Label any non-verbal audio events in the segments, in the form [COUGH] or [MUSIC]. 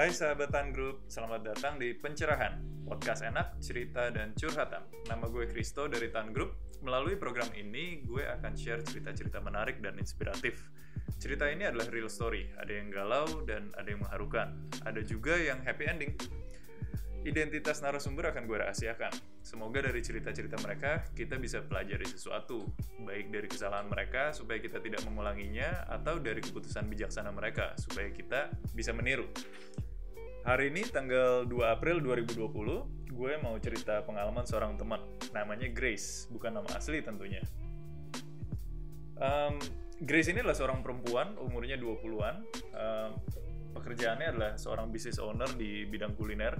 Hai sahabat Tan Group, selamat datang di Pencerahan, podcast enak, cerita, dan curhatan. Nama gue Kristo dari Tan Group. Melalui program ini, gue akan share cerita-cerita menarik dan inspiratif. Cerita ini adalah real story, ada yang galau dan ada yang mengharukan. Ada juga yang happy ending. Identitas narasumber akan gue rahasiakan. Semoga dari cerita-cerita mereka kita bisa pelajari sesuatu, baik dari kesalahan mereka supaya kita tidak mengulanginya, atau dari keputusan bijaksana mereka supaya kita bisa meniru. Hari ini tanggal 2 April 2020, gue mau cerita pengalaman seorang teman, namanya Grace, bukan nama asli tentunya. Um, Grace ini adalah seorang perempuan, umurnya 20-an. Um, pekerjaannya adalah seorang business owner di bidang kuliner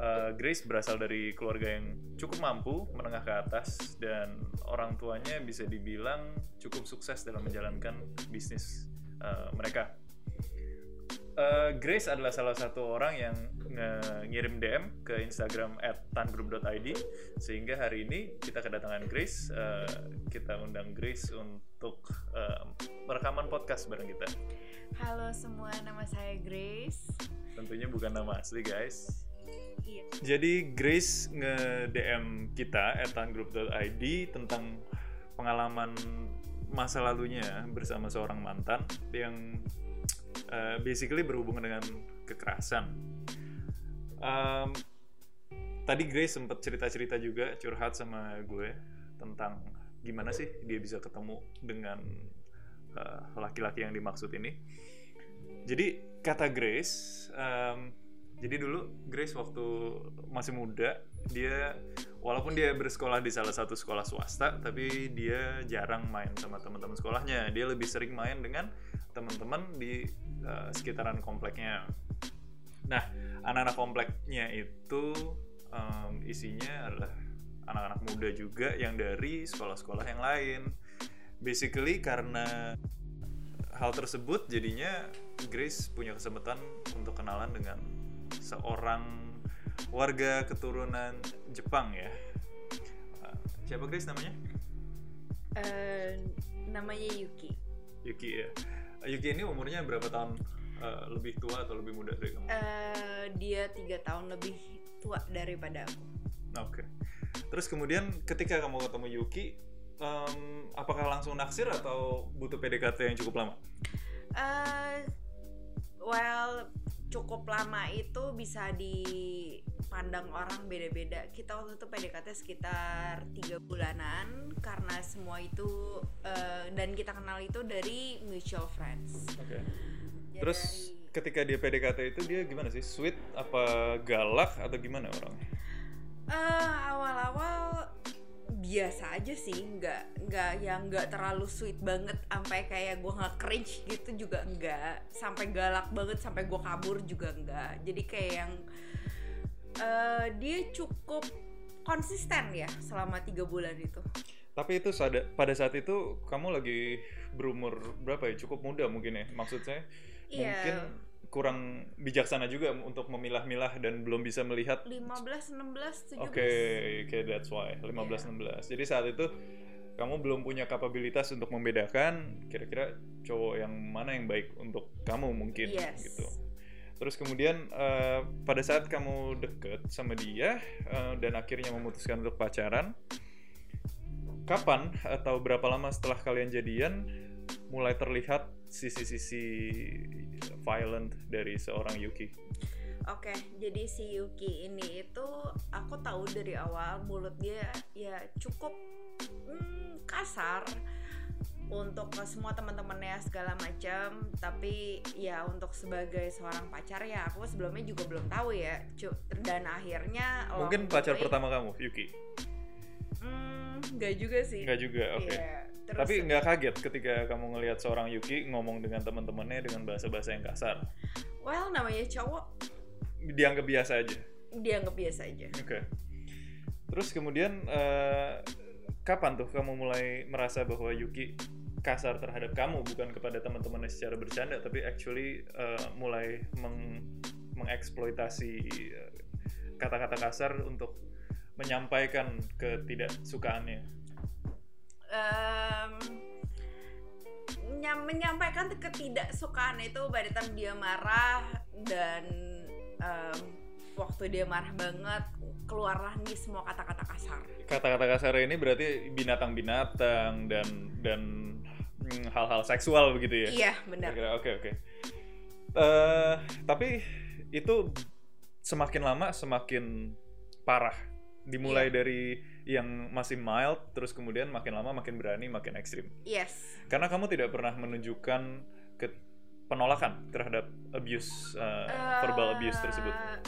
uh, Grace berasal dari keluarga yang cukup mampu, menengah ke atas, dan orang tuanya bisa dibilang cukup sukses dalam menjalankan bisnis uh, mereka. Uh, Grace adalah salah satu orang yang ngirim DM ke Instagram @tangroup.id sehingga hari ini kita kedatangan Grace, uh, kita undang Grace untuk uh, merekaman podcast bareng kita. Halo semua, nama saya Grace. Tentunya bukan nama asli guys. Iya. Jadi Grace nge-DM kita @tangroup.id tentang pengalaman masa lalunya bersama seorang mantan yang uh, basically berhubungan dengan kekerasan. Um, tadi Grace sempat cerita-cerita juga curhat sama gue tentang gimana sih dia bisa ketemu dengan eh, laki-laki uh, yang dimaksud ini. Jadi kata Grace, um, jadi dulu Grace waktu masih muda dia walaupun dia bersekolah di salah satu sekolah swasta tapi dia jarang main sama teman-teman sekolahnya dia lebih sering main dengan teman-teman di uh, sekitaran kompleknya nah anak-anak kompleknya itu um, isinya adalah anak-anak muda juga yang dari sekolah-sekolah yang lain basically karena hal tersebut jadinya Grace punya kesempatan untuk kenalan dengan seorang warga keturunan Jepang ya. Uh, siapa Grace namanya? Uh, namanya Yuki. Yuki ya. Yuki ini umurnya berapa tahun uh, lebih tua atau lebih muda dari kamu? Uh, dia tiga tahun lebih tua daripada aku. Oke. Okay. Terus kemudian ketika kamu ketemu Yuki, um, apakah langsung naksir atau butuh PDKT yang cukup lama? Uh, well, cukup lama itu bisa dipandang orang beda-beda. Kita waktu itu PDKT sekitar tiga bulanan karena semua itu uh, dan kita kenal itu dari mutual friends. Oke. Okay. Terus dari, ketika dia PDKT itu dia gimana sih? Sweet apa galak atau gimana orangnya? Uh, awal-awal biasa aja sih nggak nggak yang nggak terlalu sweet banget sampai kayak gue nggak cringe gitu juga nggak sampai galak banget sampai gue kabur juga nggak. Jadi kayak yang uh, dia cukup konsisten ya selama tiga bulan itu. Tapi itu pada saat itu kamu lagi berumur berapa ya? Cukup muda mungkin ya maksudnya? Yeah. mungkin kurang bijaksana juga untuk memilah-milah dan belum bisa melihat 15 16 17 Oke, okay, okay, that's why 15 yeah. 16. Jadi saat itu kamu belum punya kapabilitas untuk membedakan kira-kira cowok yang mana yang baik untuk kamu mungkin yes. gitu. Terus kemudian uh, pada saat kamu deket sama dia uh, dan akhirnya memutuskan untuk pacaran, kapan atau berapa lama setelah kalian jadian mulai terlihat sisi-sisi violent dari seorang Yuki. Oke, okay, jadi si Yuki ini itu aku tahu dari awal mulut dia ya cukup hmm, kasar untuk ke semua teman-temannya segala macam. Tapi ya untuk sebagai seorang pacar ya aku sebelumnya juga belum tahu ya. Dan akhirnya mungkin pacar pertama kamu Yuki hmm nggak juga sih nggak juga oke okay. yeah Terus, Tapi nggak kaget ketika kamu ngelihat seorang Yuki ngomong dengan teman-temannya dengan bahasa-bahasa yang kasar. Well, namanya cowok. Dianggap biasa aja. Dianggap biasa aja. Oke. Okay. Terus kemudian uh, kapan tuh kamu mulai merasa bahwa Yuki kasar terhadap kamu bukan kepada teman-temannya secara bercanda tapi actually uh, mulai meng mengeksploitasi eh, kata-kata kasar untuk menyampaikan ketidaksukaannya um, nyam- menyampaikan ketidaksukaan itu pada time dia marah dan em, waktu dia marah banget keluarlah nih semua kata-kata kasar. Kata-kata kasar ini berarti binatang-binatang dan dan mm, hal-hal seksual begitu ya? Iya benar. Oke oke. Eh, tapi itu semakin lama semakin parah. Dimulai Iya. dari yang masih mild, terus kemudian makin lama makin berani, makin ekstrim. Yes. Karena kamu tidak pernah menunjukkan ke penolakan terhadap abuse, eh, verbal abuse tersebut. Eh,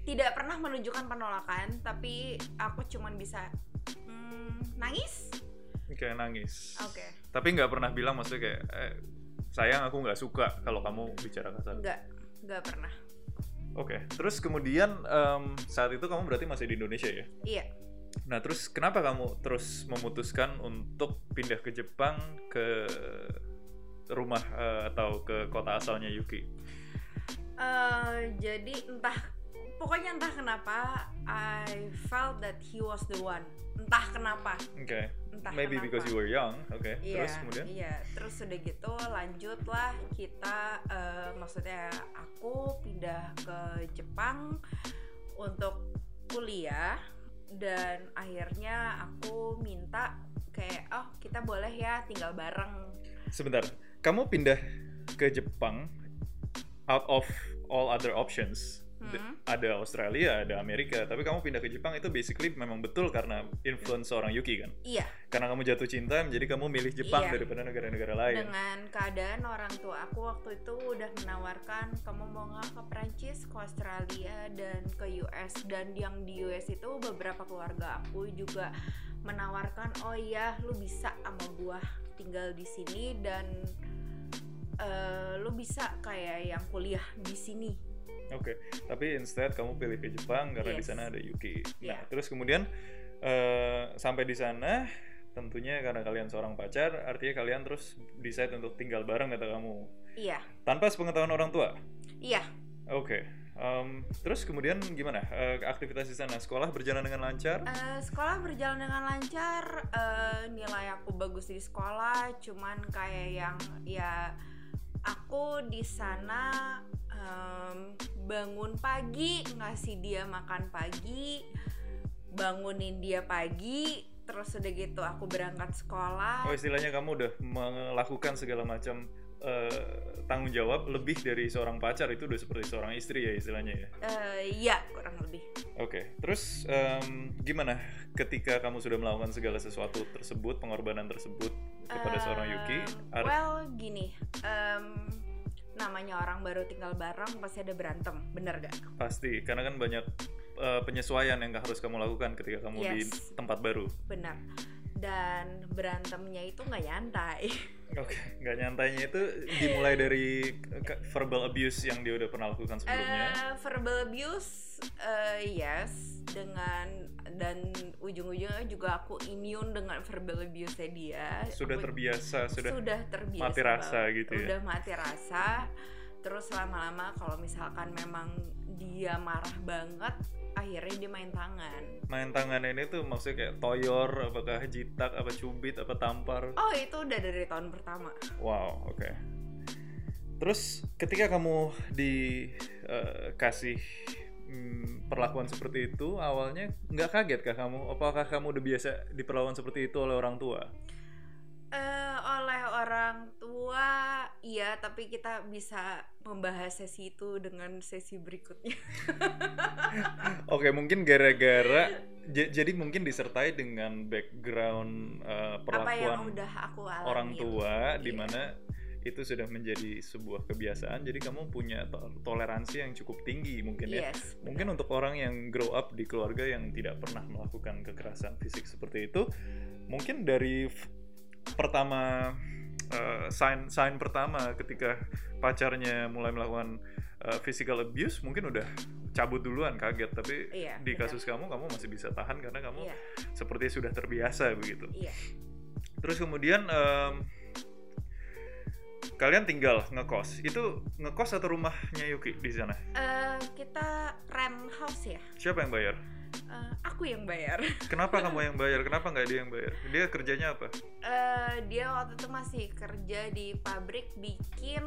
Tidak pernah menunjukkan penolakan, tapi aku cuman bisa mm, nangis. Kayak nangis. Oke. Tapi nggak pernah bilang maksudnya kayak eh, sayang aku nggak suka kalau kamu bicara kasar. Enggak, enggak pernah. Oke. Terus kemudian em, saat itu kamu berarti masih di Indonesia ya? Iya. Nah, terus kenapa kamu terus memutuskan untuk pindah ke Jepang ke rumah eh, atau ke kota asalnya Yuki? Eh, jadi entah pokoknya entah kenapa I felt that he was the one. Entah kenapa. Oke. Entah Maybe kenapa. because you were young. Oke. Iya, Terus kemudian? iya. Terus udah gitu lanjutlah kita eh, maksudnya aku pindah ke Jepang untuk kuliah dan akhirnya aku minta kayak oh kita boleh ya tinggal bareng. Sebentar. Kamu pindah ke Jepang out of all other options. Hmm. Ada Australia, ada Amerika, tapi kamu pindah ke Jepang itu basically memang betul karena influence seorang Yuki kan? Iya, Karena kamu jatuh cinta, jadi kamu milih Jepang Iya. daripada negara-negara lain. dengan keadaan orang tua aku waktu itu udah menawarkan kamu mau nggak ke Prancis, ke Australia dan ke US dan yang di US itu beberapa keluarga aku juga menawarkan oh iya lu bisa sama gua tinggal di sini dan eh, lu bisa kayak yang kuliah di sini Oke, tapi instead kamu pilih ke Jepang karena di Yes. sana ada Yuki. Nah, terus kemudian eh, sampai di sana, tentunya karena kalian seorang pacar, artinya kalian terus decide untuk tinggal bareng kata kamu, iya tanpa sepengetahuan orang tua. iya Oke, em, terus kemudian gimana Eh, aktivitas di sana? Sekolah berjalan dengan lancar? Eh, sekolah berjalan dengan lancar eh, nilai aku bagus di sekolah cuman kayak yang ya aku di sana em, bangun pagi ngasih dia makan pagi bangunin dia pagi terus udah gitu aku berangkat sekolah. Oh istilahnya kamu udah melakukan segala macam eh, tanggung jawab lebih dari seorang pacar itu udah seperti seorang istri ya istilahnya ya. Eh, iya kurang lebih Oke, terus em, gimana ketika kamu sudah melakukan segala sesuatu tersebut, pengorbanan tersebut kepada seorang Yuki? Ar- well gini em, namanya orang baru tinggal bareng pasti ada berantem bener gak? pasti, karena kan banyak eh, penyesuaian yang harus kamu lakukan ketika kamu di Yes. tempat baru. benar dan berantemnya itu nggak nyantai [LAUGHS] Oke, nggak nyantainya itu dimulai dari verbal abuse yang dia udah pernah lakukan sebelumnya. Eh, verbal abuse eh, yes dengan dan ujung-ujungnya juga aku immune dengan verbal abuse dia sudah Aku- terbiasa, sudah, sudah terbiasa mati rasa banget. gitu ya. udah mati rasa terus lama-lama kalau misalkan memang dia marah banget akhirnya dia main tangan main tangan ini tuh maksudnya kayak toyor, apakah jitak, apa cubit, apa tampar. oh itu udah dari tahun pertama Wow, oke. Terus ketika kamu dikasih mm, perlakuan seperti itu, awalnya nggak kaget kah kamu? Apakah kamu udah biasa diperlakukan seperti itu oleh orang tua? Eh, oleh orang tua iya tapi kita bisa membahas sesi itu dengan sesi berikutnya [LAUGHS] Oke, mungkin gara-gara jadi mungkin disertai dengan background eh, apa yang perlakuan udah aku alami orang tua di Iya. mana itu sudah menjadi sebuah kebiasaan. Jadi kamu punya to- toleransi yang cukup tinggi mungkin ya. yes Mungkin untuk orang yang grow up di keluarga yang tidak pernah melakukan kekerasan fisik seperti itu, mungkin dari pertama eh, sign sign pertama ketika pacarnya mulai melakukan eh, physical abuse, mungkin udah cabut duluan kaget. Tapi Iya, di benar. kasus kamu, kamu masih bisa tahan karena kamu iya seperti sudah terbiasa begitu. iya Terus kemudian em, kalian tinggal ngekos. Itu ngekos atau rumahnya Yuki di sana? Eh, kita rent house ya Siapa yang bayar? Eh, aku yang bayar. [LAUGHS] Kenapa kamu yang bayar? Kenapa nggak dia yang bayar? Dia kerjanya apa? Eh, dia waktu itu masih kerja di pabrik bikin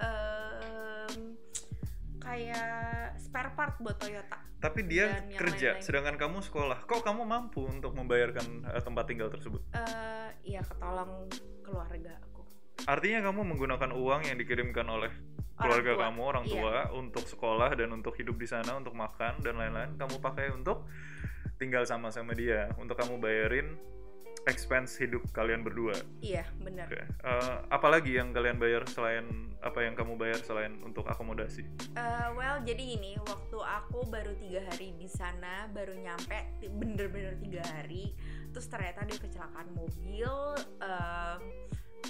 em, kayak spare part buat Toyota. Tapi dia kerja, lain-lain. sedangkan kamu sekolah. Kok kamu mampu untuk membayarkan eh, tempat tinggal tersebut? Eh, ya ketolong keluarga. Artinya kamu menggunakan uang yang dikirimkan oleh Orang keluarga tua. kamu, orang Iya. tua, untuk sekolah dan untuk hidup di sana, untuk makan dan lain-lain. Kamu pakai untuk tinggal sama-sama dia, untuk kamu bayarin expense hidup kalian berdua. Iya, benar. Oke. Eh, apalagi yang kalian bayar selain apa yang kamu bayar selain untuk akomodasi? Eh, well, jadi ini waktu aku baru tiga hari di sana, baru nyampe bener-bener tiga hari, terus ternyata dia kecelakaan mobil em,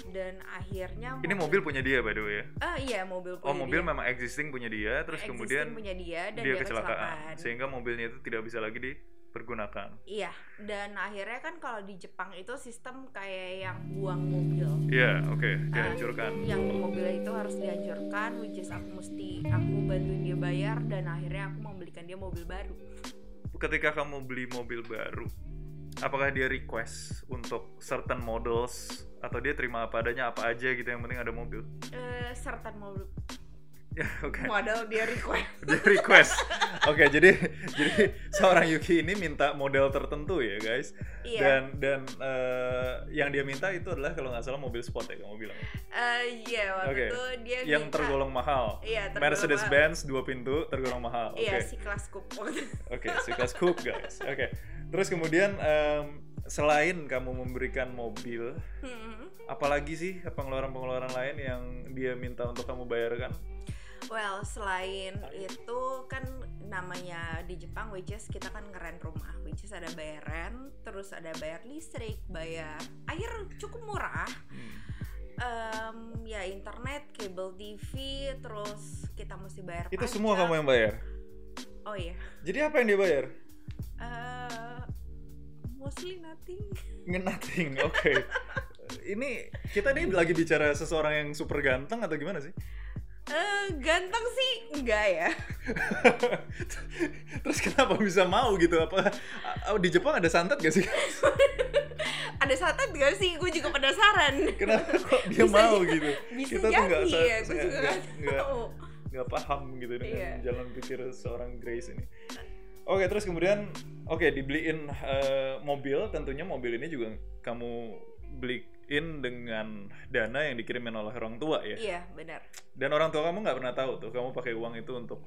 dan akhirnya Ini mobil punya dia by the way ya. Ah iya mobil Oh punya mobil dia. memang existing punya dia, terus Existing kemudian punya dia dan dia, dia, kecelakaan, sehingga mobilnya itu tidak bisa lagi dipergunakan. Iya, dan akhirnya kan kalau di Jepang itu sistem kayak yang buang mobil. Iya, oke, Ah, dihancurkan. yang mobilnya itu harus dihancurkan, which is aku mesti aku bantuin dia bayar dan akhirnya aku membelikan dia mobil baru. Ketika kamu beli mobil baru, apakah dia request untuk certain models atau dia terima apa adanya apa aja gitu yang penting ada mobil? Eh, certain mobil Ya, [LAUGHS] oke. model dia request. [LAUGHS] Dia request. Oke, jadi jadi seorang Yuki ini minta model tertentu ya, guys. Iya. Dan dan eh, yang dia minta itu adalah kalau nggak salah mobil sport ya kamu bilang. Eh, Iya, waktu Oke. itu dia Yang minta- tergolong mahal. Iya, tergolong Mercedes mahal. Benz dua pintu tergolong mahal. Oke. Iya, si kelas coupe. Oke, si kelas coupe guys. Oke. Terus kemudian em, selain kamu memberikan mobil, Hmm. apalagi sih pengeluaran-pengeluaran lain yang dia minta untuk kamu bayarkan? Well, selain itu kan namanya di Jepang which is kita kan ngeren rumah, which is ada bayar rent, terus ada bayar listrik, bayar air cukup murah. Hmm. Em, ya internet, kabel TV, terus kita mesti bayar Itu pajak. semua kamu yang bayar. Oh iya. Jadi apa yang dia bayar? Eh, mostly nothing. [LAUGHS] Nothing. Oke. [LAUGHS] Ini kita nih lagi bicara seseorang yang super ganteng atau gimana sih? Eh, ganteng sih enggak ya. [LAUGHS] Terus kenapa bisa mau gitu? Apa di Jepang ada santet gak sih? [LAUGHS] Ada santet gak sih? Gue juga penasaran. Kenapa kok dia Bisa mau gitu? Bisa Kita tuh jadi nggak sa- ya, gue juga tahu. nggak paham gitu dengan Iya. jalan pikir seorang Grace ini. Oke, terus kemudian oke dibeliin eh, mobil, tentunya mobil ini juga kamu beliin dengan dana yang dikirimin oleh orang tua ya. Iya, benar. Dan orang tua kamu nggak pernah tahu tuh kamu pakai uang itu untuk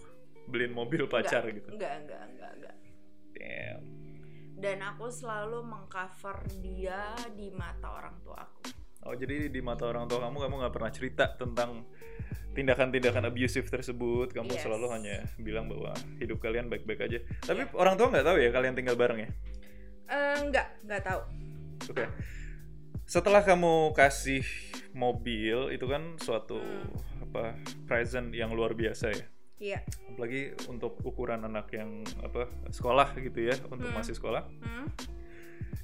beliin mobil pacar Enggak, gitu. Enggak, enggak, enggak, enggak. Damn. Dan aku selalu mengcover dia di mata orang tua aku. Oh jadi di mata orang tua kamu kamu nggak pernah cerita tentang tindakan-tindakan abusive tersebut. Kamu Yes. selalu hanya bilang bahwa hidup kalian baik-baik aja. Tapi orang tua nggak tahu ya kalian tinggal bareng ya. Eh, enggak, enggak tahu. Oke. Setelah kamu kasih mobil itu kan suatu Hmm. apa present yang luar biasa ya. Iya. Apalagi untuk ukuran anak yang apa sekolah gitu ya untuk Hmm. masih sekolah. Hmm?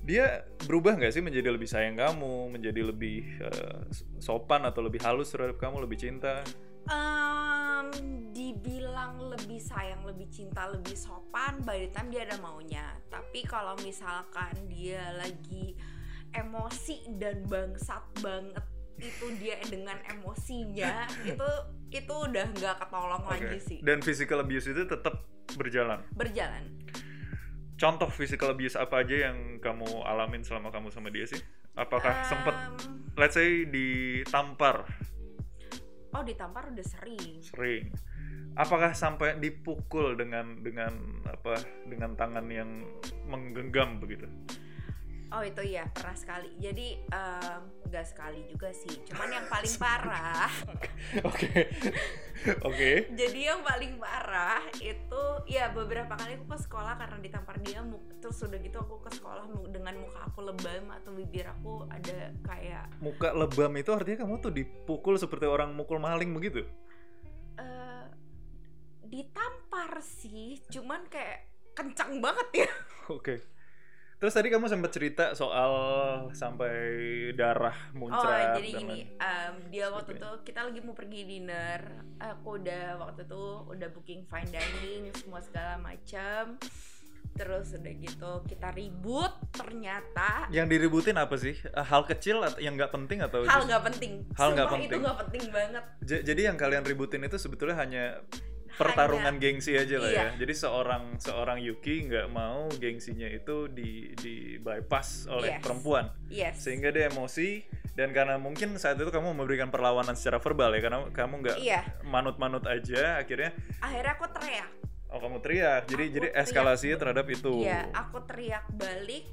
Dia berubah nggak sih menjadi lebih sayang kamu, menjadi lebih eh, sopan atau lebih halus terhadap kamu, lebih cinta? Em, dibilang lebih sayang, lebih cinta, lebih sopan by the time dia ada maunya. Tapi kalau misalkan dia lagi emosi dan bangsat banget itu dia dengan emosinya itu itu udah nggak ketolong Oke. lagi sih Dan physical abuse itu tetap berjalan. berjalan Contoh physical abuse apa aja yang kamu alamin selama kamu sama dia sih? Apakah sempet, Em, let's say ditampar oh ditampar udah sering sering? Apakah sampai dipukul dengan dengan apa dengan tangan yang menggenggam begitu? Oh itu ya pernah sekali. Jadi nggak sekali juga sih. Cuman yang paling parah. [LAUGHS] Oke, oke. jadi yang paling parah itu ya beberapa kali aku ke sekolah karena ditampar dia. Terus udah gitu aku ke sekolah dengan muka aku lebam atau bibir aku ada kayak Muka lebam itu artinya kamu tuh dipukul seperti orang mukul maling begitu? eh, ditampar sih. Cuman kayak kencang banget ya. Oke. Terus tadi kamu sempat cerita soal sampai darah Oh muncrat jadi dan gini, em, dia waktu itu kita lagi mau pergi dinner, aku udah waktu itu udah booking fine dining semua segala macam. terus udah gitu kita ribut ternyata Yang diributin apa sih? Eh, Hal kecil atau yang nggak penting atau hal nggak penting Hal nggak Sumpah itu penting. nggak penting banget J- jadi yang kalian ributin itu sebetulnya hanya pertarungan gengsi aja lah Iya. ya. Jadi seorang seorang Yuki nggak mau gengsinya itu di di bypass oleh Yes. perempuan. yes Sehingga dia emosi dan karena mungkin saat itu kamu memberikan perlawanan secara verbal ya karena kamu nggak iya manut-manut aja akhirnya akhirnya aku teriak oh kamu teriak. Jadi Aku jadi teriak. eskalasinya terhadap itu. Iya, aku teriak balik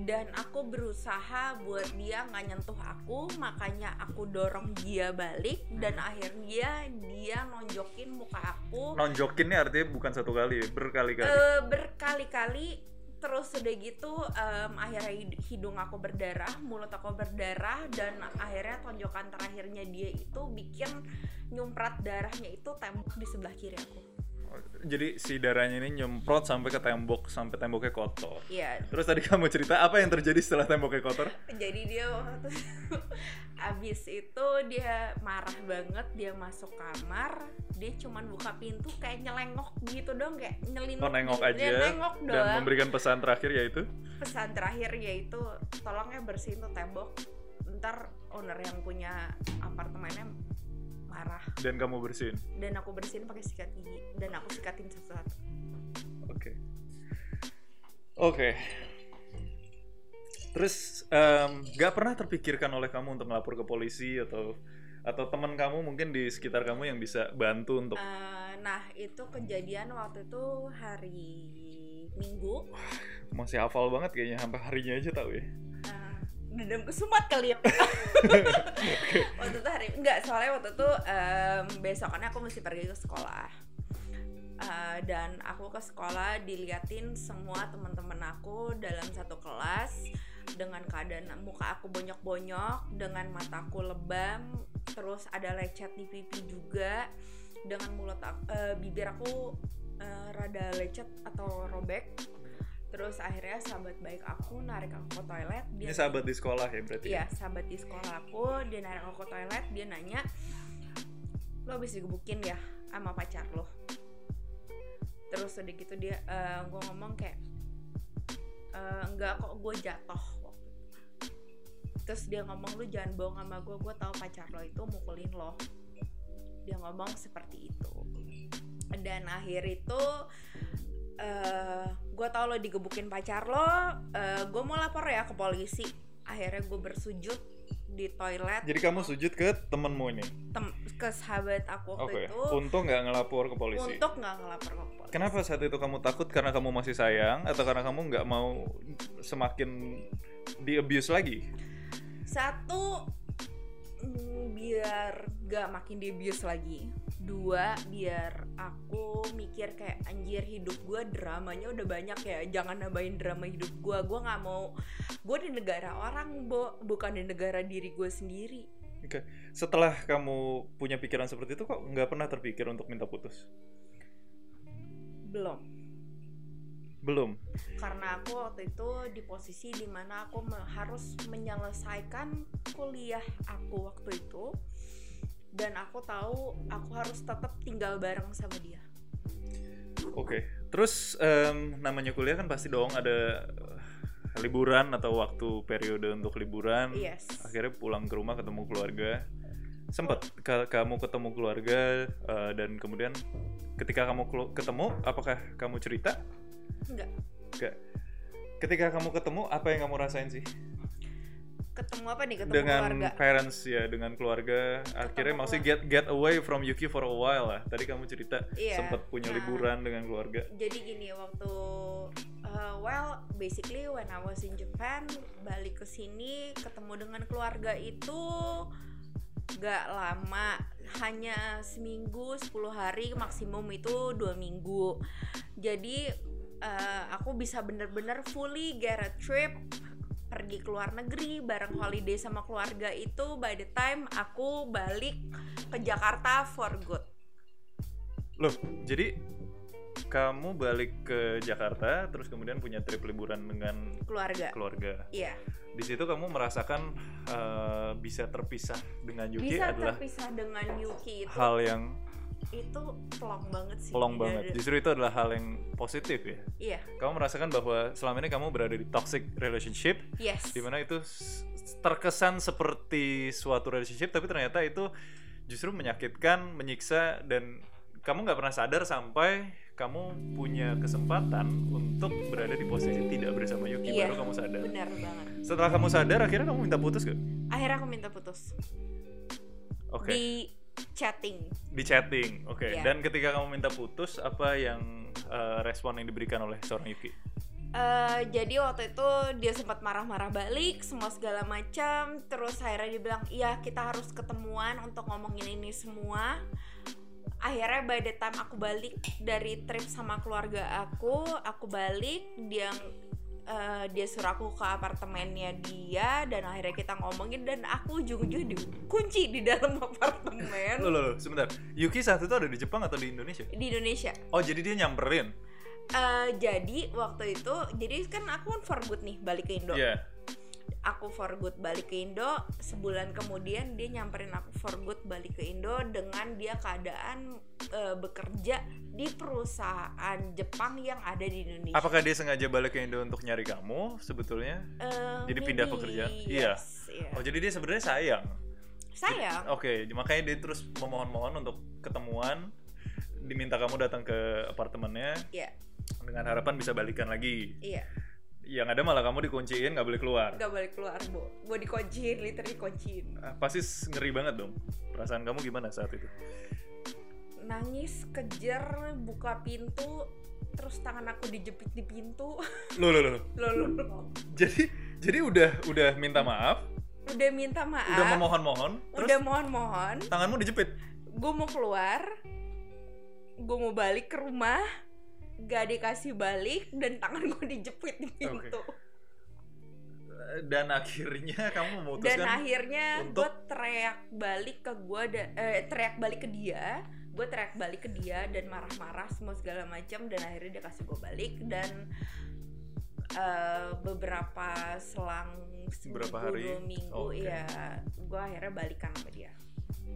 dan aku berusaha buat dia nggak nyentuh aku, makanya aku dorong dia balik dan Hmm. akhirnya dia nonjokin muka aku Nonjokin ini artinya bukan satu kali, berkali-kali. eh, berkali-kali. Terus udah gitu em, akhirnya hid- hidung aku berdarah, mulut aku berdarah dan akhirnya tonjokan terakhirnya dia itu bikin nyumprat darahnya itu tembok di sebelah kiri aku. Jadi si darahnya ini nyemprot sampai ke tembok sampai temboknya kotor. Iya, Terus tadi kamu cerita apa yang terjadi setelah temboknya kotor? jadi dia waktu [LAUGHS] abis itu dia marah banget dia masuk kamar dia cuman buka pintu kayak nyelengok gitu dong kayak nyelinuk Oh nengok gitu. aja Dia nengok dan doang memberikan pesan terakhir yaitu pesan terakhir yaitu tolongnya bersihin tuh tembok ntar owner yang punya apartemennya dan kamu bersihin. dan aku bersihin pakai sikat gigi dan aku sikatin satu-satu Oke. Oke. Terus em, nggak pernah terpikirkan oleh kamu untuk melapor ke polisi atau atau teman kamu mungkin di sekitar kamu yang bisa bantu untuk Eh, nah itu kejadian waktu itu hari minggu masih hafal banget kayaknya sampai harinya aja tahu ya. Uh, dendam kesumat kali ya. [LAUGHS] Waktu itu hari enggak soalnya waktu itu em, besokannya aku mesti pergi ke sekolah. Uh, dan aku ke sekolah diliatin semua teman-teman aku dalam satu kelas dengan keadaan muka aku bonyok-bonyok dengan mataku lebam terus ada lecet di pipi juga dengan mulut aku, eh, bibir aku eh, rada lecet atau robek terus akhirnya sahabat baik aku narik aku ke toilet dia Ini sahabat di sekolah ya berarti. Iya, sahabat di sekolah aku, dia narik aku ke toilet, dia nanya, lo habis digebukin ya sama pacar lo. Terus udah gitu dia, gue ngomong kayak, "Eh, enggak kok gue jatuh. Terus dia ngomong lu jangan bohong sama gue, gue tahu pacar lo itu mukulin lo. Dia ngomong seperti itu. Dan akhir itu eh gue tau lo digebukin pacar lo, gue mau lapor ya ke polisi. Akhirnya gue bersujud di toilet Jadi kamu sujud ke temenmu ini. tem- ke sahabat aku waktu Oke. itu Untung nggak ngelapor ke polisi. untuk nggak ngelapor ke polisi. Kenapa saat itu kamu takut karena kamu masih sayang atau karena kamu nggak mau semakin di abuse lagi? Satu mm, biar gak makin di abuse lagi. Dua biar aku mikir kayak anjir hidup gue dramanya udah banyak ya. Jangan nambahin drama hidup gue. Gue nggak mau. Gue di negara orang, bo, bukan di negara diri gue sendiri. Oke. Setelah kamu punya pikiran seperti itu kok nggak pernah terpikir untuk minta putus? Belum. Belum. karena aku waktu itu di posisi di mana aku me- harus menyelesaikan kuliah aku waktu itu dan aku tahu aku harus tetap tinggal bareng sama dia Oke. Terus em, namanya kuliah kan pasti dong ada eh, liburan atau waktu periode untuk liburan. yes Akhirnya pulang ke rumah ketemu keluarga. Sempet ka- kamu ketemu keluarga eh, dan kemudian ketika kamu ketemu apakah kamu cerita? enggak Enggak. Ketika kamu ketemu apa yang kamu rasain sih? Ketemu apa nih? Ketemu dengan keluarga. parents ya dengan keluarga. Akhirnya maksudnya get get away from Yuki for a while lah. Tadi kamu cerita Iya. sempat punya Nah. liburan dengan keluarga. Jadi gini waktu uh, well basically when I was in Japan balik ke sini ketemu dengan keluarga itu gak lama. Hanya seminggu 10 hari maksimum itu dua minggu. Jadi uh, aku bisa bener-bener fully get a trip pergi ke luar negeri bareng holiday sama keluarga itu by the time aku balik ke Jakarta for good. Loh jadi kamu balik ke Jakarta terus kemudian punya trip liburan dengan keluarga. keluarga. Iya. Di situ kamu merasakan eh, bisa terpisah dengan Yuki bisa adalah terpisah dengan Yuki itu. hal yang itu plong banget sih Pelong banget. Justru itu adalah hal yang positif ya. iya Kamu merasakan bahwa selama ini kamu berada di toxic relationship, yes di mana itu terkesan seperti suatu relationship, tapi ternyata itu justru menyakitkan, menyiksa, dan kamu nggak pernah sadar sampai kamu punya kesempatan untuk berada di posisi tidak bersama Yuki Iya, baru kamu sadar. benar banget Setelah kamu sadar, akhirnya kamu minta putus gak? akhirnya aku minta putus Oke. di chatting Di chatting, oke. Iya. Dan ketika kamu minta putus, apa yang eh, respon yang diberikan oleh seorang Yuki? Eh, jadi waktu itu dia sempat marah-marah balik semua segala macam terus akhirnya dia bilang iya kita harus ketemuan untuk ngomongin ini semua akhirnya by the time aku balik dari trip sama keluarga aku aku balik dia eh, dia suruh aku ke apartemennya dia dan akhirnya kita ngomongin dan aku ujung-ujungnya dikunci di dalam [LAUGHS] apartemen Loh, loh, loh, sebentar. Yuki saat itu ada di Jepang atau di Indonesia? di Indonesia Oh, jadi dia nyamperin? Eh, jadi waktu itu jadi kan aku kan for good nih balik ke Indo Iya. aku for good balik ke Indo sebulan kemudian dia nyamperin aku for good balik ke Indo dengan dia keadaan eh, bekerja di perusahaan Jepang yang ada di Indonesia. Apakah dia sengaja balik ke Indo untuk nyari kamu sebetulnya? Eh, jadi pindah pekerjaan? Iya. yes, iya. Oh, jadi dia sebenarnya sayang. Sayang. Oke, makanya dia terus memohon-mohon untuk ketemuan, diminta kamu datang ke apartemennya Iya, dengan harapan bisa balikan lagi. iya. Yang ada malah kamu dikunciin, nggak boleh keluar. Gak balik keluar, Bu. Gue dikunciin, literally dikunciin. Ah, Pasti ngeri banget dong. Perasaan kamu gimana saat itu? Nangis, kejer, buka pintu, terus tangan aku dijepit di pintu. [LAUGHS] Loh. Loh, loh, loh. Jadi, jadi udah udah minta maaf, Udah minta maaf. udah memohon-mohon, terus udah mohon-mohon. tanganmu dijepit. gue mau keluar gue mau balik ke rumah gak dikasih balik dan tangan gue dijepit di pintu Dan akhirnya kamu dan memutuskan akhirnya untuk- gue teriak balik ke gue eh, teriak balik ke dia gue teriak balik ke dia dan marah-marah semua segala macam dan akhirnya dia kasih gue balik dan eh, beberapa selang Beberapa hari? dua minggu Oke. ya gue akhirnya balikan sama dia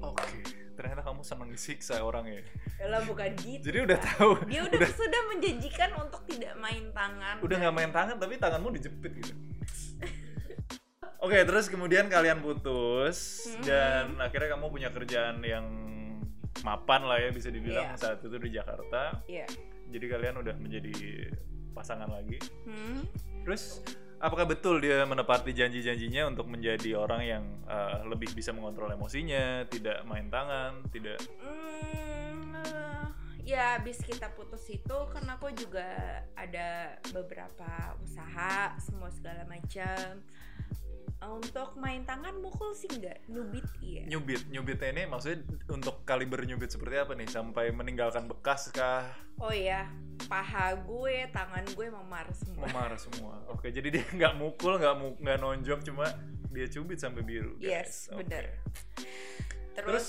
Oke, ternyata kamu senang disiksa orang ya. Yalah bukan gitu Jadi udah tahu, dia udah, udah sudah menjanjikan untuk tidak main tangan udah nggak main tangan tapi tanganmu dijepit gitu. Oke, terus kemudian kalian putus Hmm. dan akhirnya kamu punya kerjaan yang mapan lah ya bisa dibilang Iya. saat itu di Jakarta. Iya. Jadi kalian udah menjadi pasangan lagi. Hmm. Terus apakah betul dia menepati janji-janjinya untuk menjadi orang yang uh, lebih bisa mengontrol emosinya, tidak main tangan, tidak Hmm, eh, ya abis kita putus itu kan aku juga ada beberapa usaha semua segala macam untuk main tangan mukul sih nggak nyubit iya. Nyubit nyubitnya ini maksudnya untuk kaliber nyubit seperti apa nih? Sampai meninggalkan bekas kah? Oh ya paha gue tangan gue memar semua. Memar semua. Oke jadi dia nggak mukul nggak mu- nggak nonjok cuma dia cubit sampai biru guys. yes Oke. bener terus? Terus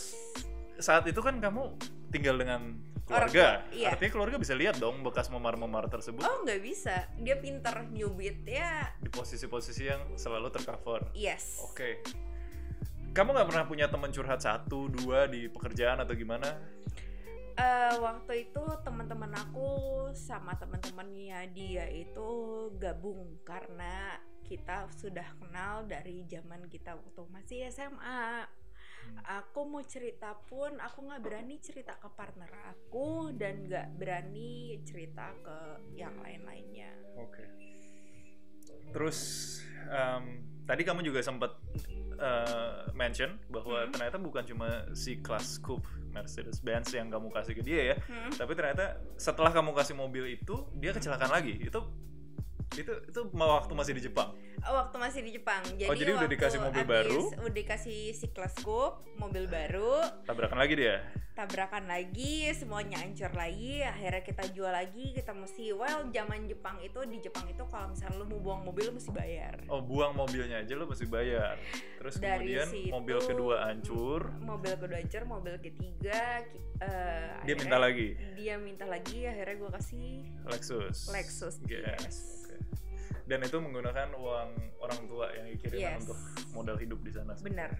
saat itu kan kamu tinggal dengan keluarga. tua, iya. artinya keluarga bisa lihat dong bekas memar-memar tersebut. Oh nggak bisa. Dia pinter nyubit ya di posisi-posisi yang selalu tercover. Yes. Oke. Kamu nggak pernah punya teman curhat satu dua di pekerjaan atau gimana? Eh, waktu itu teman-teman aku sama teman-temannya dia itu gabung karena kita sudah kenal dari zaman kita waktu masih SMA. Aku mau cerita pun aku nggak berani cerita ke partner aku dan nggak berani cerita ke yang lain-lainnya. Oke. Terus em, tadi kamu juga sempat eh, mention bahwa Hmm. ternyata bukan cuma si kelas coupe Mercedes Benz yang kamu kasih ke dia ya, Hmm. tapi ternyata setelah kamu kasih mobil itu dia kecelakaan lagi. Itu itu itu mau waktu masih di Jepang. Waktu masih di Jepang. Jadi, Oh, jadi udah dikasih mobil abis- baru? Udah dikasih si kelas coupe, mobil baru. Tabrakan lagi dia. tabrakan lagi semuanya hancur lagi akhirnya kita jual lagi kita mesti well zaman Jepang itu di Jepang itu kalau misalnya lu mau buang mobil lu mesti bayar Oh, buang mobilnya aja lo mesti bayar. Terus Dari kemudian situ, mobil kedua hancur, mobil kedua hancur mobil ketiga eh, dia minta lagi dia minta lagi akhirnya gue kasih Lexus. Lexus Yes. GS. Dan itu menggunakan uang orang tua yang dikirimkan Yes. untuk modal hidup di sana. benar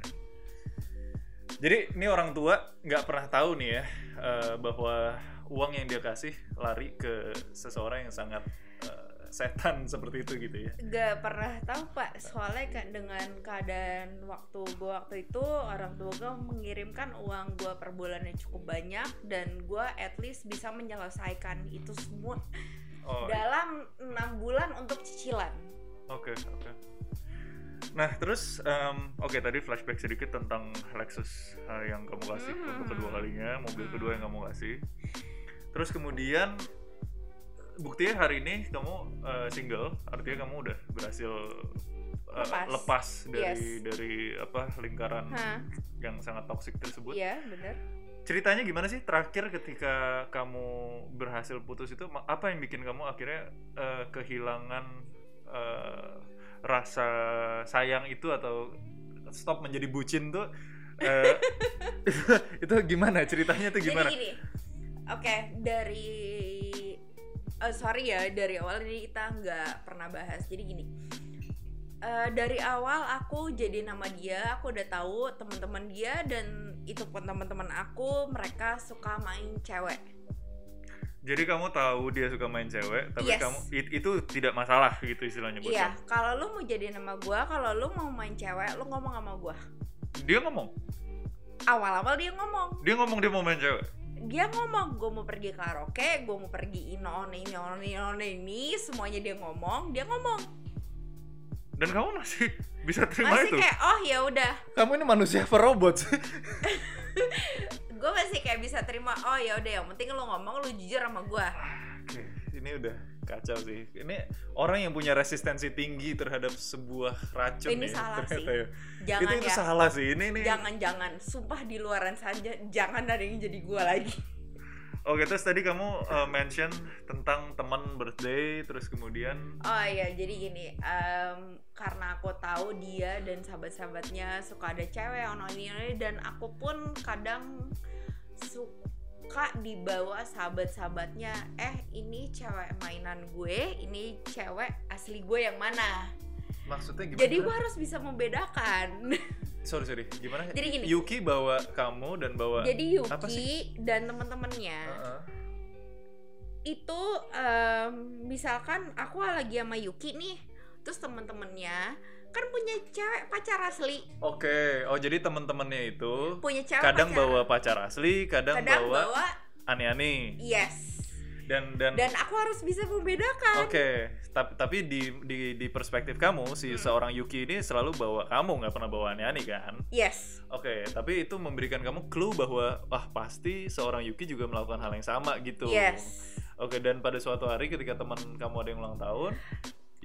Jadi ini orang tua nggak pernah tahu nih ya eh, bahwa uang yang dia kasih lari ke seseorang yang sangat eh, setan [LAUGHS] seperti itu gitu ya. Gak pernah tahu pak soalnya kan dengan keadaan waktu gue waktu itu orang tua gue mengirimkan uang gue per bulannya cukup banyak dan gue at least bisa menyelesaikan itu semua Oh, dalam enam bulan untuk cicilan. Oke, oke. Nah, terus em, oke tadi flashback sedikit tentang Lexus eh, yang kamu kasih Mhm. untuk kedua kalinya, mobil kedua yang kamu kasih. Terus kemudian buktinya hari ini kamu eh, single, artinya kamu udah berhasil eh, Lepas. lepas dari Yes. dari apa lingkaran Hah, yang sangat toksik tersebut. iya bener. Ceritanya gimana sih terakhir ketika kamu berhasil putus itu apa yang bikin kamu akhirnya eh, kehilangan eh, rasa sayang itu atau stop menjadi bucin tuh eh, [LAUGHS] itu gimana ceritanya tuh gimana? Jadi gini, oke dari eh, sorry ya dari awal ini kita nggak pernah bahas. Jadi gini, eh, dari awal aku jadi nama dia, aku udah tahu teman-teman dia dan itu pun teman-teman aku mereka suka main cewek. Jadi kamu tahu dia suka main cewek, tapi Yes. kamu it- itu tidak masalah gitu istilahnya buat Iya, kalau lu mau jadi nama gua, kalau lu mau main cewek, lu ngomong sama gua. Dia ngomong, Awal-awal dia ngomong, dia ngomong dia mau main cewek. dia ngomong gue mau pergi karaoke, gue mau pergi ino ini ini ono ini, semuanya dia ngomong, dia ngomong. Dan kamu masih bisa terima Masih itu. kayak oh ya udah, Kamu ini manusia apa robot sih? [LAUGHS] gue masih kayak bisa terima oh ya udah yang penting lu ngomong lu jujur sama gue. Oke, ini udah kacau sih. Ini orang yang punya resistensi tinggi terhadap sebuah racun Ini ya, salah ternyata sih. ya. Jangan itu itu ya. salah sih. Ini ini. Jangan-jangan, sumpah di luaran saja, jangan ada yang jadi gue lagi. Oke, terus tadi kamu uh, mention tentang teman birthday, terus kemudian Oh iya, jadi gini, em, karena aku tahu dia dan sahabat-sahabatnya suka ada cewek ini ini, dan aku pun kadang suka dibawa sahabat-sahabatnya, eh ini cewek mainan gue, ini cewek asli gue yang mana? Maksudnya gimana? Jadi gue harus bisa membedakan. [LAUGHS] sorry sorry, gimana? Jadi gini. Yuki bawa kamu dan bawa. Jadi apa Yuki dan teman-temannya Heeh. itu em, misalkan aku lagi sama Yuki nih, terus teman-temannya kan punya cewek pacar asli, Oke, oh jadi teman-temannya itu punya cewek kadang pacar. bawa pacar asli, kadang, kadang bawa, bawa aneh-aneh. yes Dan dan, dan aku harus bisa membedakan Oke, tapi tapi di di di perspektif kamu si Hmm. seorang Yuki ini selalu bawa kamu nggak pernah bawa aneh-aneh kan? yes Oke, tapi itu memberikan kamu clue bahwa wah pasti seorang Yuki juga melakukan hal yang sama gitu. yes Oke, dan pada suatu hari ketika teman kamu ada yang ulang tahun,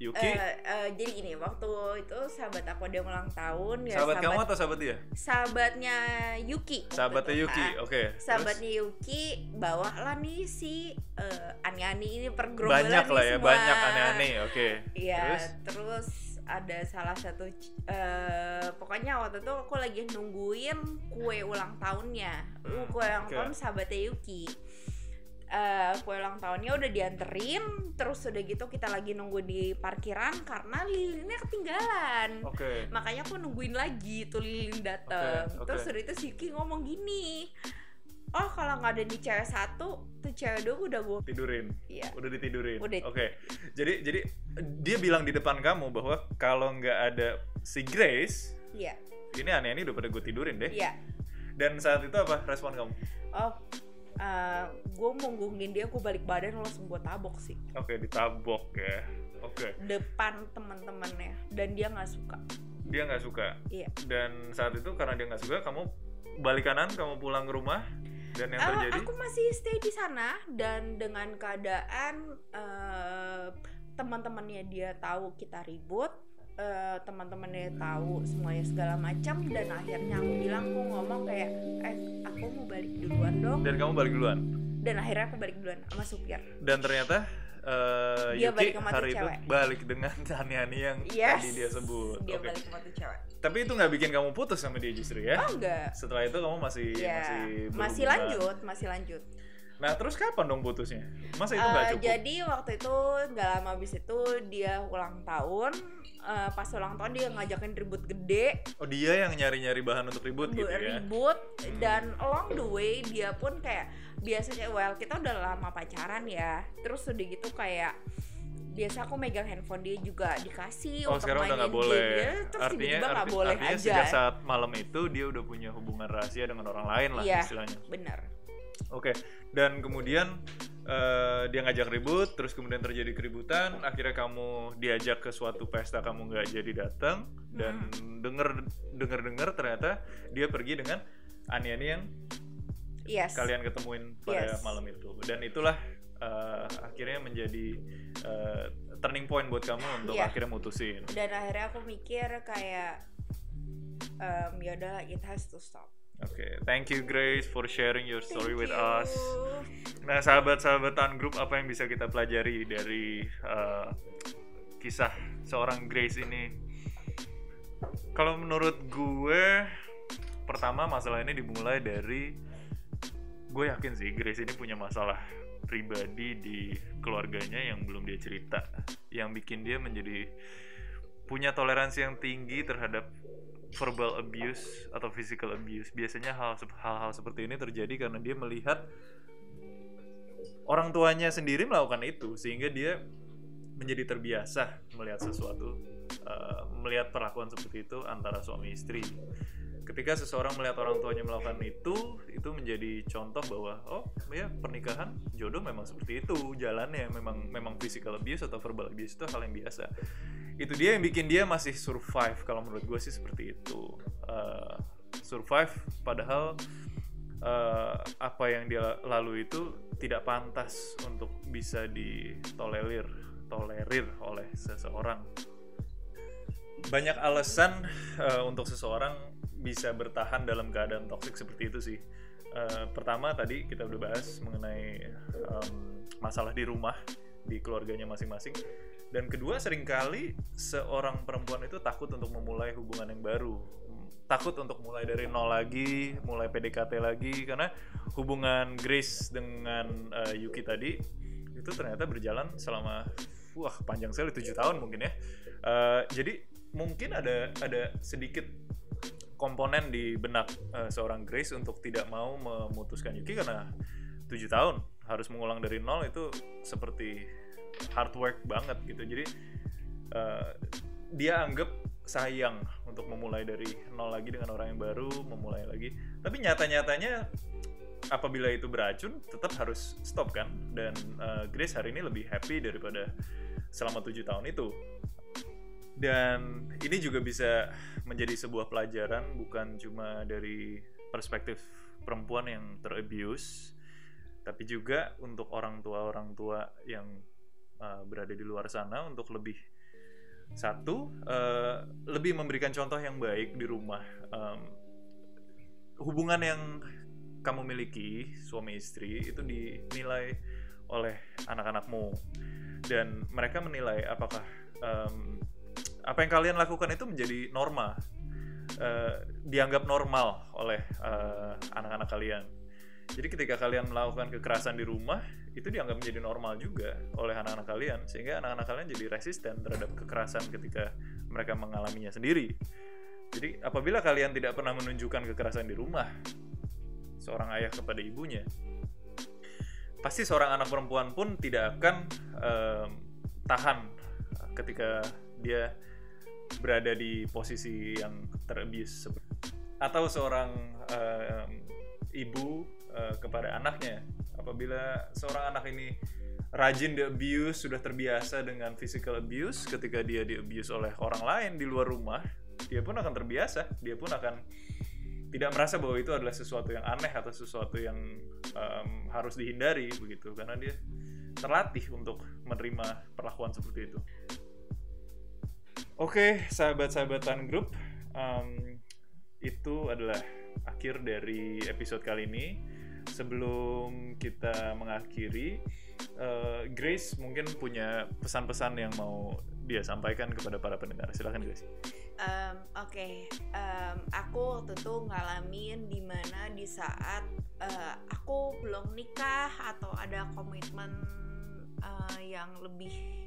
Yuki, Eh, eh, jadi gini waktu itu sahabat aku ada yang ulang tahun ya sahabat, kamu atau sahabat dia? sahabatnya Yuki Sahabatnya itu, Yuki. Oke. terus sahabatnya Yuki bawa lah nih si eh, ani-ani ini pergerombolan banyak lah ya, semua. banyak aneh-aneh. Oke. Iya, Terus terus? ada salah satu eh, pokoknya waktu itu aku lagi nungguin kue ulang tahunnya. Hmm, kue ulang oke. tahun sahabatnya Yuki. Eh, kue ulang tahunnya udah dianterin, terus udah gitu kita lagi nunggu di parkiran karena lilinnya ketinggalan. Oke. Makanya aku nungguin lagi tuh lilin dateng. Oke, oke. Terus udah itu si Yuki ngomong gini. Oh kalau nggak ada nih cewek satu, tuh cewek dua udah gue Tidurin. Iya. Udah ditidurin. Udah. Oke. Jadi jadi dia bilang di depan kamu bahwa kalau nggak ada si Grace, Iya, ini aneh-aneh udah pada gue tidurin deh. iya. Dan saat itu apa respon kamu? Oh, gue mau gungging dia, gue balik badan langsung gue tabok sih Oke, ditabok ya. Oke. depan teman-temannya dan dia nggak suka. Dia nggak suka. Iya. Dan saat itu karena dia nggak suka, kamu balik kanan, kamu pulang ke rumah, dan yang Eh, terjadi aku masih stay di sana dan dengan keadaan eh, teman-temannya dia tahu kita ribut, eh, teman-temannya tahu semuanya segala macam dan akhirnya aku bilang aku ngomong kayak, eh aku mau balik duluan dong dan kamu balik duluan. dan akhirnya aku balik duluan sama supir. Dan ternyata eh, Dia Yuki balik sama hari itu cewek. balik dengan [LAUGHS] aneh-aneh yang Yes. tadi dia sebut. Dia Oke. balik sama tuh cewek. Tapi itu nggak bikin kamu putus sama dia justru ya? Oh enggak. Setelah itu kamu masih Ya, masih masih lanjut, masih lanjut. Nah terus kapan dong putusnya? Masa itu Eh, nggak cukup? jadi waktu itu nggak lama abis itu dia ulang tahun Eh, pas ulang tahun dia ngajakin ribut gede Oh dia yang nyari-nyari bahan untuk ribut gitu ya? ribut dan along the way dia pun kayak biasanya well kita udah lama pacaran ya terus udah gitu kayak biasa aku megang handphone dia juga dikasih Oh untuk sekarang udah mainin nggak boleh. game dia, terus artinya nggak arti- boleh artinya aja sejak saat malam itu dia udah punya hubungan rahasia dengan orang lain lah Iya. istilahnya. bener Oke. Dan kemudian eh, dia ngajak ribut, terus kemudian terjadi keributan. Akhirnya kamu diajak ke suatu pesta, kamu nggak jadi datang. Dan Hmm. denger denger denger ternyata dia pergi dengan Ani-Ani yang yes kalian ketemuin pada Yes. malam itu dan itulah eh, akhirnya menjadi eh, turning point buat kamu untuk Iya. akhirnya mutusin dan akhirnya aku mikir kayak um, ya udah it has to stop oke thank you Grace for sharing your story Thank with you. us. Nah sahabat-sahabatan grup apa yang bisa kita pelajari dari eh, kisah seorang Grace ini? Kalau menurut gue pertama masalah ini dimulai dari gue yakin sih Grace ini punya masalah pribadi di keluarganya yang belum dia cerita. Yang bikin dia menjadi punya toleransi yang tinggi terhadap verbal abuse atau physical abuse. Biasanya hal hal-hal seperti ini terjadi karena dia melihat orang tuanya sendiri melakukan itu sehingga dia menjadi terbiasa melihat sesuatu uh, melihat perlakuan seperti itu antara suami istri ketika seseorang melihat orang tuanya melakukan itu itu menjadi contoh bahwa oh ya pernikahan jodoh memang seperti itu jalannya memang memang physical abuse atau verbal abuse itu hal yang biasa. Itu dia yang bikin dia masih survive kalau menurut gue sih seperti itu. Uh, survive padahal uh, apa yang dia lalui itu tidak pantas untuk bisa ditolerir tolerir oleh seseorang. Banyak alasan uh, untuk seseorang bisa bertahan dalam keadaan toksik seperti itu sih. Uh, pertama tadi kita udah bahas mengenai um, masalah di rumah di keluarganya masing-masing. Dan kedua sering kali seorang perempuan itu takut untuk memulai hubungan yang baru. Takut untuk mulai dari nol lagi, mulai PDKT lagi karena hubungan Grace dengan uh, Yuki tadi itu ternyata berjalan selama wah panjang sekali tujuh tahun mungkin ya. Uh, jadi mungkin ada ada sedikit komponen di benak uh, seorang Grace untuk tidak mau memutuskan Yuki karena tujuh tahun harus mengulang dari nol itu seperti hard work banget gitu. Jadi uh, dia anggap sayang untuk memulai dari nol lagi dengan orang yang baru memulai lagi. Tapi nyata-nyatanya apabila itu beracun tetap harus stop kan? Dan uh, Grace hari ini lebih happy daripada selama tujuh tahun itu dan ini juga bisa menjadi sebuah pelajaran bukan cuma dari perspektif perempuan yang terabuse tapi juga untuk orang tua orang tua yang uh, berada di luar sana untuk lebih satu uh, lebih memberikan contoh yang baik di rumah. Um, hubungan yang kamu miliki suami istri itu dinilai oleh anak-anakmu. Dan mereka menilai apakah um, apa yang kalian lakukan itu menjadi norma uh, dianggap normal oleh uh, anak-anak kalian. Jadi ketika kalian melakukan kekerasan di rumah itu dianggap menjadi normal juga oleh anak-anak kalian sehingga anak-anak kalian jadi resisten terhadap kekerasan ketika mereka mengalaminya sendiri. Jadi apabila kalian tidak pernah menunjukkan kekerasan di rumah seorang ayah kepada ibunya pasti seorang anak perempuan pun tidak akan um, tahan ketika dia berada di posisi yang terabuse atau seorang um, ibu uh, kepada anaknya. Apabila seorang anak ini rajin di abuse sudah terbiasa dengan physical abuse ketika dia di abuse oleh orang lain di luar rumah dia pun akan terbiasa. Dia pun akan tidak merasa bahwa itu adalah sesuatu yang aneh atau sesuatu yang um, harus dihindari begitu. Karena dia terlatih untuk menerima perlakuan seperti itu. Oke, sahabat-sahabatan grup, um, itu adalah akhir dari episode kali ini. Sebelum kita mengakhiri, uh, Grace mungkin punya pesan-pesan yang mau dia sampaikan kepada para pendengar. Silakan guys Um, Oke, um, aku waktu itu ngalamin di mana di saat uh, aku belum nikah atau ada komitmen uh, yang lebih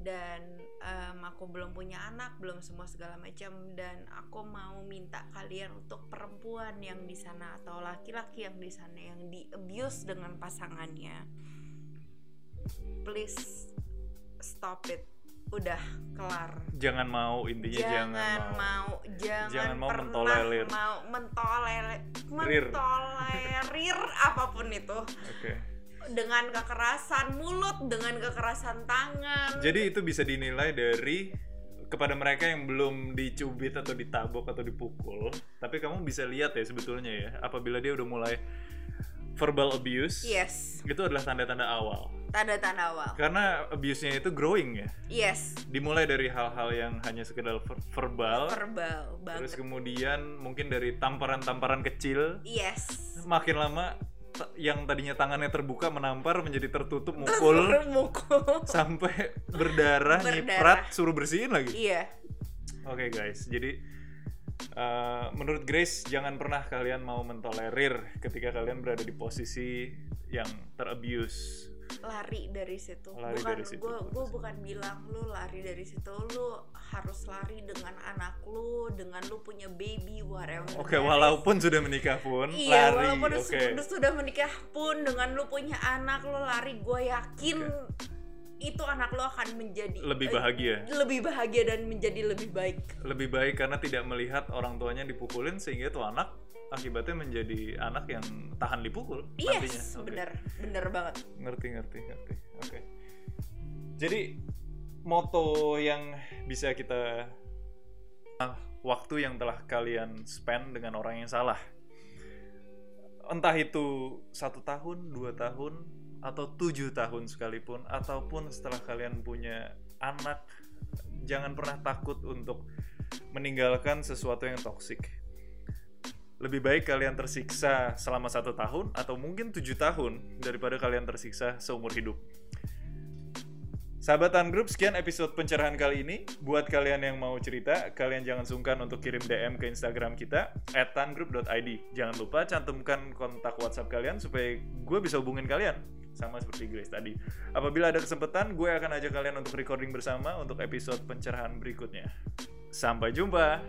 dan um, aku belum punya anak, belum semua segala macam dan aku mau minta kalian untuk perempuan yang di sana atau laki-laki yang di sana yang di abuse dengan pasangannya, please stop it. Udah kelar. Jangan mau intinya jangan, jangan mau, mau jangan, Jangan mau pernah mentolerir. mau mentolerir Rir. mentolerir apa pun itu. Oke dengan kekerasan mulut dengan kekerasan tangan. Jadi itu bisa dinilai dari kepada mereka yang belum dicubit atau ditabok atau dipukul tapi kamu bisa lihat ya sebetulnya ya apabila dia udah mulai verbal abuse yes. itu adalah tanda-tanda awal. Tanda-tanda awal. Karena abuse-nya itu growing ya. Yes. Dimulai dari hal-hal yang hanya sekedar ver- verbal verbal terus banget. kemudian mungkin dari tamparan-tamparan kecil yes. makin lama yang tadinya tangannya terbuka menampar menjadi tertutup mukul. [LAUGHS] Mukul. Sampai berdarah, Berdarah. nyiprat suruh bersihin lagi. Iya. Oke guys. Jadi uh, menurut Grace jangan pernah kalian mau mentolerir ketika kalian berada di posisi yang terabuse lari dari situ. Lari bukan gue gue bukan bilang lu lari dari situ lu harus lari dengan anak lu dengan lu punya baby whatever oke is. walaupun sudah menikah pun iya lari walaupun oke. sudah, sudah menikah pun dengan lu punya anak lu lari gue yakin itu anak lu akan menjadi Lebih eh, bahagia. lebih bahagia dan menjadi lebih baik. Lebih baik karena tidak melihat orang tuanya dipukulin sehingga tuh anak akibatnya menjadi anak yang tahan dipukul nantinya. Yes Oke. bener. Bener banget. Ngerti ngerti ngerti. Oke. Jadi moto yang bisa kita Ah, waktu yang telah kalian spend dengan orang yang salah. Entah itu satu tahun dua tahun atau tujuh tahun sekalipun ataupun setelah kalian punya anak jangan pernah takut untuk meninggalkan sesuatu yang toksik lebih baik kalian tersiksa selama satu tahun atau mungkin tujuh tahun daripada kalian tersiksa seumur hidup. Sahabatan grup, sekian episode pencerahan kali ini. Buat kalian yang mau cerita, kalian jangan sungkan untuk kirim DM ke Instagram kita @tangroup.id. Jangan lupa cantumkan kontak WhatsApp kalian supaya gue bisa hubungin kalian. Sama seperti Grace tadi. Apabila ada kesempatan, gue akan ajak kalian untuk recording bersama untuk episode pencerahan berikutnya. Sampai jumpa.